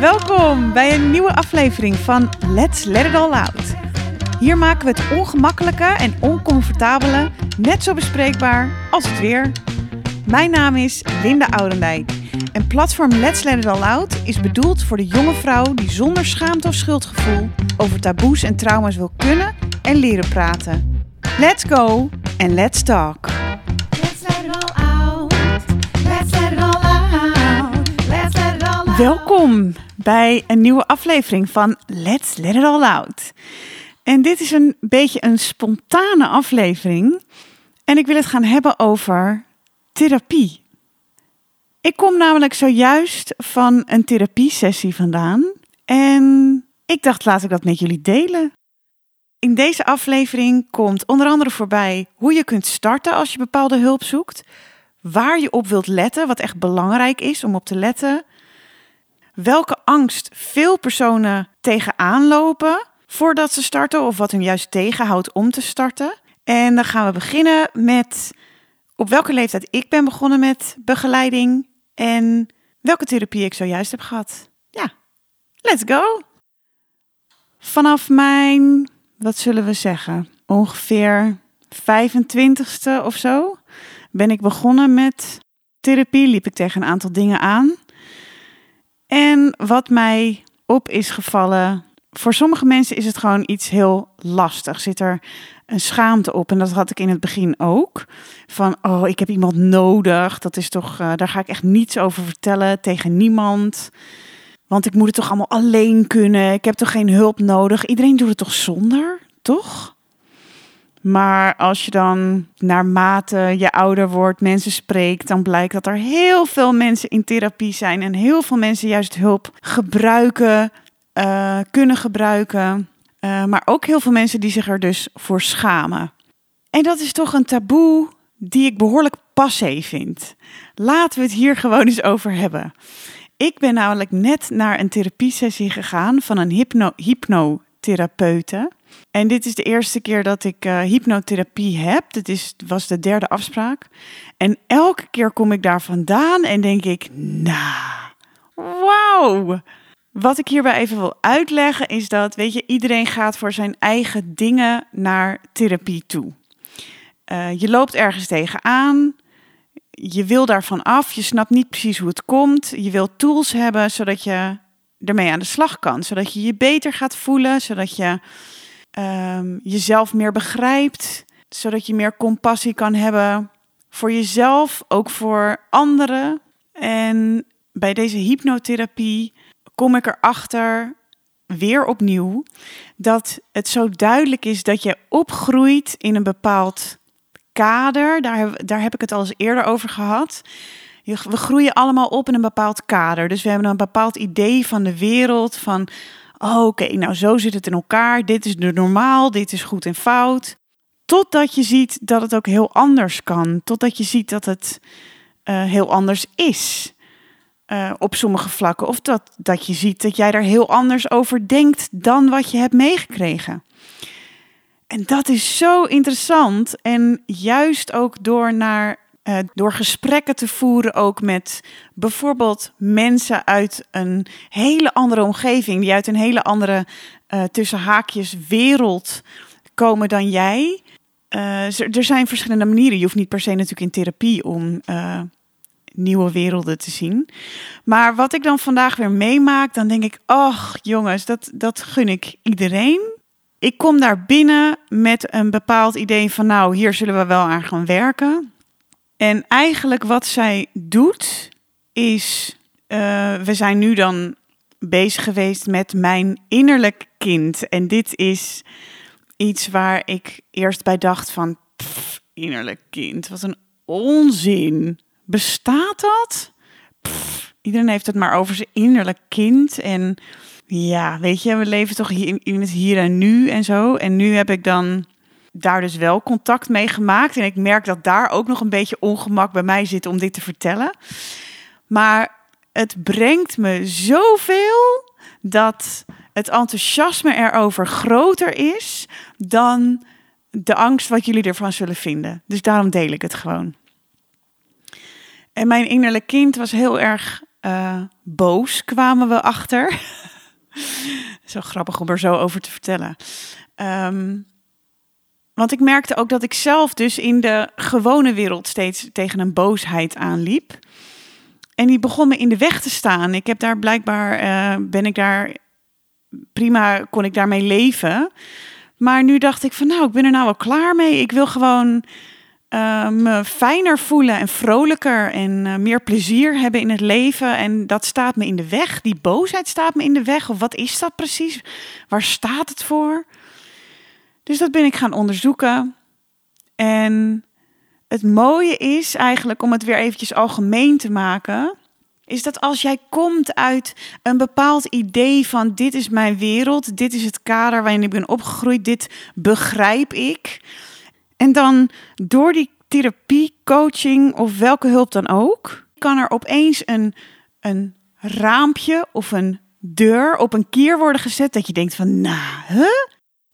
Welkom bij een nieuwe aflevering van Let's Let It All Out. Hier maken we het ongemakkelijke en oncomfortabele net zo bespreekbaar als het weer. Mijn naam is Linda Oudendijk en platform Let's Let It All Out is bedoeld voor de jonge vrouw die zonder schaamte of schuldgevoel over taboes en trauma's wil kunnen en leren praten. Let's go and let's talk. Let's let it all out. Let's let it all out. Let's let it all out. Welkom bij een nieuwe aflevering van Let's Let It All Out. En dit is een beetje een spontane aflevering. En ik wil het gaan hebben over therapie. Ik kom namelijk zojuist van een therapiesessie vandaan. En ik dacht, laat ik dat met jullie delen. In deze aflevering komt onder andere voorbij hoe je kunt starten als je bepaalde hulp zoekt. Waar je op wilt letten, wat echt belangrijk is om op te letten welke angst veel personen tegenaan lopen voordat ze starten of wat hen juist tegenhoudt om te starten. En dan gaan we beginnen met op welke leeftijd ik ben begonnen met begeleiding en welke therapie ik zojuist heb gehad. Ja, let's go! Vanaf mijn, wat zullen we zeggen, ongeveer 25ste of zo ben ik begonnen met therapie. Liep ik tegen een aantal dingen aan. En wat mij op is gevallen, voor sommige mensen is het gewoon iets heel lastig. Zit er een schaamte op en dat had ik in het begin ook. Van, oh, ik heb iemand nodig. Dat is toch, eh, daar ga ik echt niets over vertellen tegen niemand. Want ik moet het toch allemaal alleen kunnen. Ik heb toch geen hulp nodig. Iedereen doet het toch zonder, toch? Maar als je dan naarmate je ouder wordt, mensen spreekt, dan blijkt dat er heel veel mensen in therapie zijn en heel veel mensen juist hulp gebruiken, eh, kunnen gebruiken. Eh, maar ook heel veel mensen die zich er dus voor schamen. En dat is toch een taboe die ik behoorlijk passé vind. Laten we het hier gewoon eens over hebben. Ik ben namelijk net naar een therapiesessie gegaan van een hypno hypnotherapeute. En dit is de eerste keer dat ik eh, hypnotherapie heb. Dit is, was de derde afspraak. En elke keer kom ik daar vandaan en denk ik, nou, wauw. Wat ik hierbij even wil uitleggen is dat, weet je, iedereen gaat voor zijn eigen dingen naar therapie toe. Eh, je loopt ergens tegenaan. Je wil daarvan af. Je snapt niet precies hoe het komt. Je wilt tools hebben zodat je ermee aan de slag kan. Zodat je je beter gaat voelen. Zodat je ehm, jezelf meer begrijpt. Zodat je meer compassie kan hebben voor jezelf, ook voor anderen. En bij deze hypnotherapie kom ik erachter, weer opnieuw, dat het zo duidelijk is dat je opgroeit in een bepaald kader. Daar, heb- daar heb ik het al eens eerder over gehad. We groeien allemaal op in een bepaald kader. Dus we hebben een bepaald idee van de wereld. Van, oh, oké, nou zo zit het in elkaar. Dit is de normaal, dit is goed en fout. Totdat je ziet dat het ook heel anders kan. Totdat je ziet dat het eh, heel anders is. Eh, op sommige vlakken. Of dat, dat je ziet dat jij daar heel anders over denkt dan wat je hebt meegekregen. En dat is zo interessant. En juist ook door, naar, eh, door gesprekken te voeren, ook met bijvoorbeeld mensen uit een hele andere omgeving, die uit een hele andere eh, tussen haakjes wereld komen dan jij. Eh, er zijn verschillende manieren. Je hoeft niet per se natuurlijk in therapie om nieuwe werelden te zien. Maar wat ik dan vandaag weer meemaak, dan denk ik, ach jongens, dat, dat gun ik iedereen. Ik kom daar binnen met een bepaald idee van, nou, hier zullen we wel aan gaan werken. En eigenlijk wat zij doet, is, eh, we zijn nu dan bezig geweest met mijn innerlijk kind. En dit is iets waar ik eerst bij dacht van, innerlijk kind, wat een onzin. Bestaat dat? Iedereen heeft het maar over zijn innerlijk kind. En ja, weet je, we leven toch hier in het hier en nu en zo. En nu heb ik dan daar dus wel contact mee gemaakt. En ik merk dat daar ook nog een beetje ongemak bij mij zit om dit te vertellen. Maar het brengt me zoveel dat het enthousiasme erover groter is dan de angst wat jullie ervan zullen vinden. Dus daarom deel ik het gewoon. En mijn innerlijk kind was heel erg uh, boos, kwamen we achter. zo grappig om er zo over te vertellen. Um, want ik merkte ook dat ik zelf dus in de gewone wereld steeds tegen een boosheid aanliep. En die begon me in de weg te staan. Ik heb daar blijkbaar, uh, ben ik daar, prima kon ik daarmee leven. Maar nu dacht ik van nou, ik ben er nou wel klaar mee. Ik wil gewoon uh, me fijner voelen en vrolijker en uh, meer plezier hebben in het leven. En dat staat me in de weg. Die boosheid staat me in de weg. Of wat is dat precies? Waar staat het voor? Dus dat ben ik gaan onderzoeken. En het mooie is eigenlijk om het weer eventjes algemeen te maken, is dat als jij komt uit een bepaald idee van dit is mijn wereld, dit is het kader waarin ik ben opgegroeid, dit begrijp ik. En dan door die therapie, coaching of welke hulp dan ook, kan er opeens een, een raampje of een deur op een kier worden gezet dat je denkt van, nou?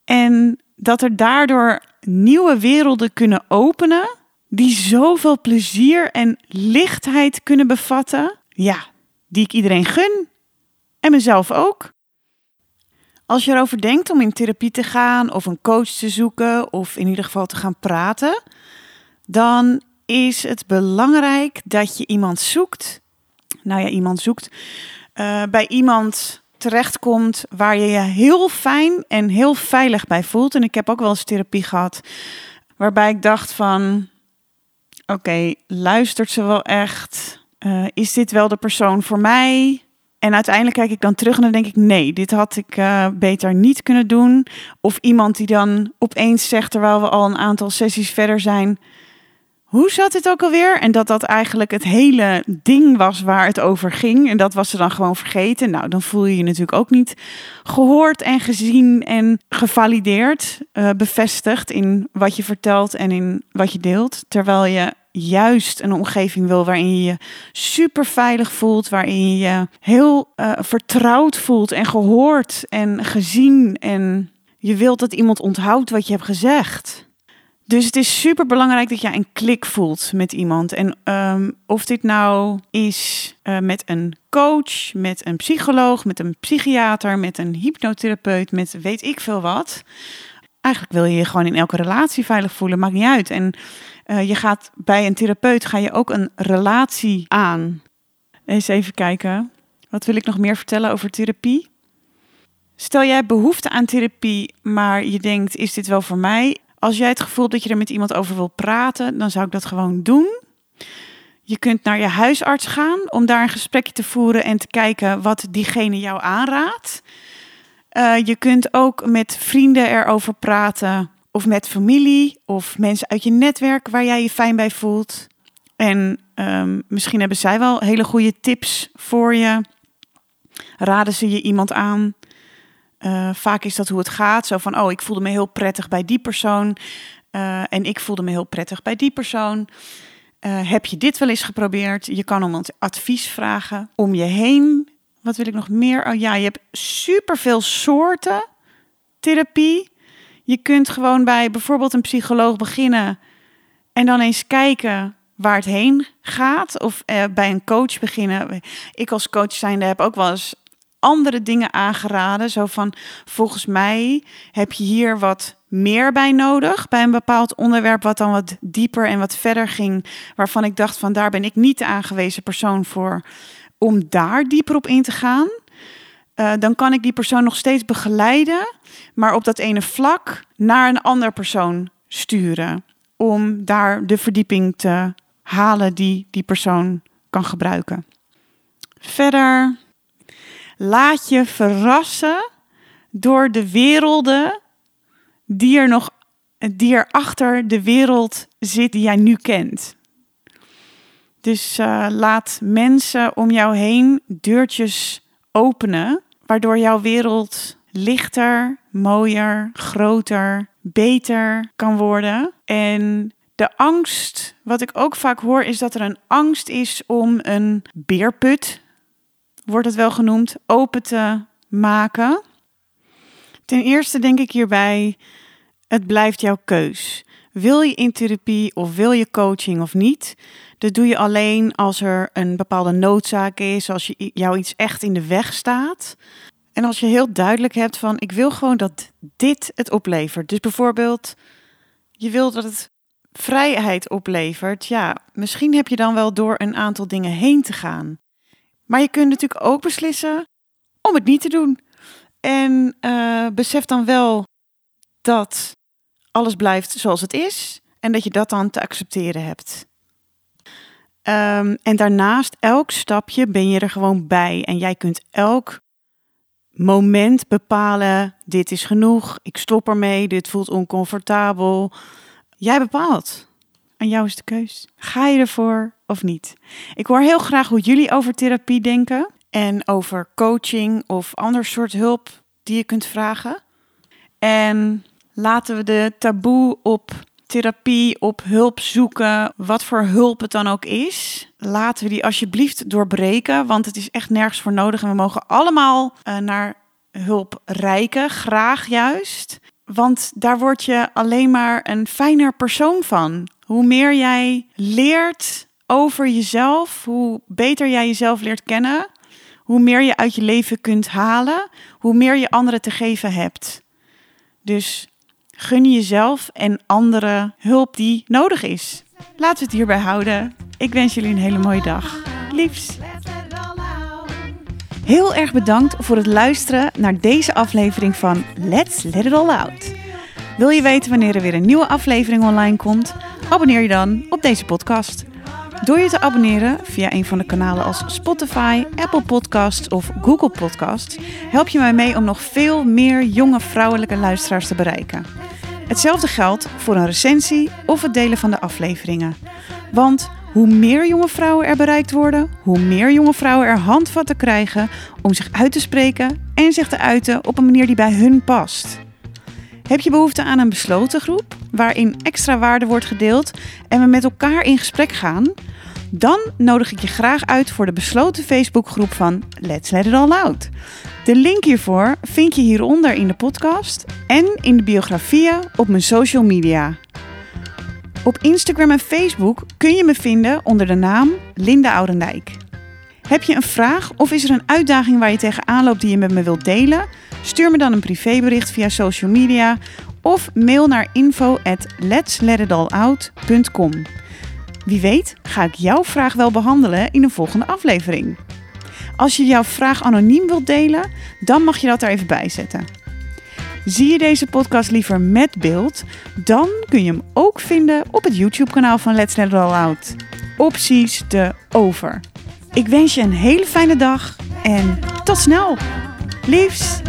En dat er daardoor nieuwe werelden kunnen openen die zoveel plezier en lichtheid kunnen bevatten. Ja, die ik iedereen gun en mezelf ook. Als je erover denkt om in therapie te gaan of een coach te zoeken of in ieder geval te gaan praten, dan is het belangrijk dat je iemand zoekt. Nou ja, iemand zoekt. Uh, bij iemand terechtkomt waar je je heel fijn en heel veilig bij voelt. En ik heb ook wel eens therapie gehad waarbij ik dacht van, oké, luistert ze wel echt? Uh, is dit wel de persoon voor mij? En uiteindelijk kijk ik dan terug en dan denk ik, nee, dit had ik uh, beter niet kunnen doen. Of iemand die dan opeens zegt, terwijl we al een aantal sessies verder zijn, hoe zat het ook alweer? En dat dat eigenlijk het hele ding was waar het over ging. En dat was ze dan gewoon vergeten. Nou, dan voel je je natuurlijk ook niet gehoord en gezien en gevalideerd, uh, bevestigd in wat je vertelt en in wat je deelt. Terwijl je juist een omgeving wil waarin je je super veilig voelt, waarin je je heel uh, vertrouwd voelt en gehoord en gezien. En je wilt dat iemand onthoudt wat je hebt gezegd. Dus het is super belangrijk dat jij een klik voelt met iemand. En um, of dit nou is uh, met een coach, met een psycholoog, met een psychiater, met een hypnotherapeut, met weet ik veel wat. Eigenlijk wil je je gewoon in elke relatie veilig voelen, maakt niet uit. En uh, je gaat bij een therapeut ga je ook een relatie aan. Eens even kijken. Wat wil ik nog meer vertellen over therapie? Stel jij behoefte aan therapie, maar je denkt: is dit wel voor mij? Als jij het gevoel dat je er met iemand over wil praten, dan zou ik dat gewoon doen. Je kunt naar je huisarts gaan om daar een gesprekje te voeren en te kijken wat diegene jou aanraadt. Uh, je kunt ook met vrienden erover praten, of met familie, of mensen uit je netwerk waar jij je fijn bij voelt. En um, misschien hebben zij wel hele goede tips voor je. Raden ze je iemand aan? Uh, vaak is dat hoe het gaat. Zo van, oh, ik voelde me heel prettig bij die persoon. Uh, en ik voelde me heel prettig bij die persoon. Heb je dit wel eens geprobeerd? Je kan om advies vragen. Om je heen, wat wil ik nog meer? Oh ja, je hebt superveel soorten therapie. Je kunt gewoon bij bijvoorbeeld een psycholoog beginnen. En dan eens kijken waar het heen gaat. Of bij een coach beginnen. Ik als coach zijnde heb ook wel eens andere dingen aangeraden. Zo van, volgens mij heb je hier wat meer bij nodig. Bij een bepaald onderwerp wat dan wat dieper en wat verder ging. Waarvan ik dacht van, daar ben ik niet de aangewezen persoon voor. Om daar dieper op in te gaan. Uh, dan kan ik die persoon nog steeds begeleiden. Maar op dat ene vlak naar een ander persoon sturen. Om daar de verdieping te halen die die persoon kan gebruiken. Verder Laat je verrassen door de werelden die er nog die er achter de wereld zit die jij nu kent. Dus uh, laat mensen om jou heen deurtjes openen, waardoor jouw wereld lichter, mooier, groter, beter kan worden. En de angst, wat ik ook vaak hoor, is dat er een angst is om een beerput, wordt het wel genoemd, open te maken. Ten eerste denk ik hierbij, het blijft jouw keus. Wil je in therapie of wil je coaching of niet? Dat doe je alleen als er een bepaalde noodzaak is, als je jou iets echt in de weg staat. En als je heel duidelijk hebt van ik wil gewoon dat dit het oplevert. Dus bijvoorbeeld, je wilt dat het vrijheid oplevert. Ja, misschien heb je dan wel door een aantal dingen heen te gaan. Maar je kunt natuurlijk ook beslissen om het niet te doen. En uh, besef dan wel dat alles blijft zoals het is en dat je dat dan te accepteren hebt. Um, en daarnaast, elk stapje ben je er gewoon bij. En jij kunt elk moment bepalen: dit is genoeg, ik stop ermee, dit voelt oncomfortabel. Jij bepaalt. Aan jou is de keus. Ga je ervoor of niet? Ik hoor heel graag hoe jullie over therapie denken en over coaching of ander soort hulp die je kunt vragen. En laten we de taboe op therapie, op hulp zoeken, wat voor hulp het dan ook is. Laten we die alsjeblieft doorbreken, want het is echt nergens voor nodig. En we mogen allemaal uh, naar hulp reiken, graag juist. Want daar word je alleen maar een fijner persoon van. Hoe meer jij leert over jezelf, hoe beter jij jezelf leert kennen, hoe meer je uit je leven kunt halen, hoe meer je anderen te geven hebt. Dus gun jezelf en anderen hulp die nodig is. Laten we het hierbij houden. Ik wens jullie een hele mooie dag. Liefs. Heel erg bedankt voor het luisteren naar deze aflevering van Let's Let It All Out. Wil je weten wanneer er weer een nieuwe aflevering online komt? Abonneer je dan op deze podcast. Door je te abonneren via een van de kanalen als Spotify, Apple Podcasts of Google Podcasts, help je mij mee om nog veel meer jonge vrouwelijke luisteraars te bereiken. Hetzelfde geldt voor een recensie of het delen van de afleveringen. Want hoe meer jonge vrouwen er bereikt worden, hoe meer jonge vrouwen er handvatten krijgen om zich uit te spreken en zich te uiten op een manier die bij hun past. Heb je behoefte aan een besloten groep waarin extra waarde wordt gedeeld en we met elkaar in gesprek gaan? Dan nodig ik je graag uit voor de besloten Facebookgroep van Let's Let It All Out. De link hiervoor vind je hieronder in de podcast en in de biografieën op mijn social media. Op Instagram en Facebook kun je me vinden onder de naam Linda Oudendijk. Heb je een vraag of is er een uitdaging waar je tegenaan loopt die je met me wilt delen? Stuur me dan een privébericht via social media of mail naar info at Wie weet ga ik jouw vraag wel behandelen in een volgende aflevering. Als je jouw vraag anoniem wilt delen, dan mag je dat er even bij zetten. Zie je deze podcast liever met beeld, dan kun je hem ook vinden op het YouTube-kanaal van Let's Let It All Out. Opties de over. Ik wens je een hele fijne dag en tot snel. Liefs!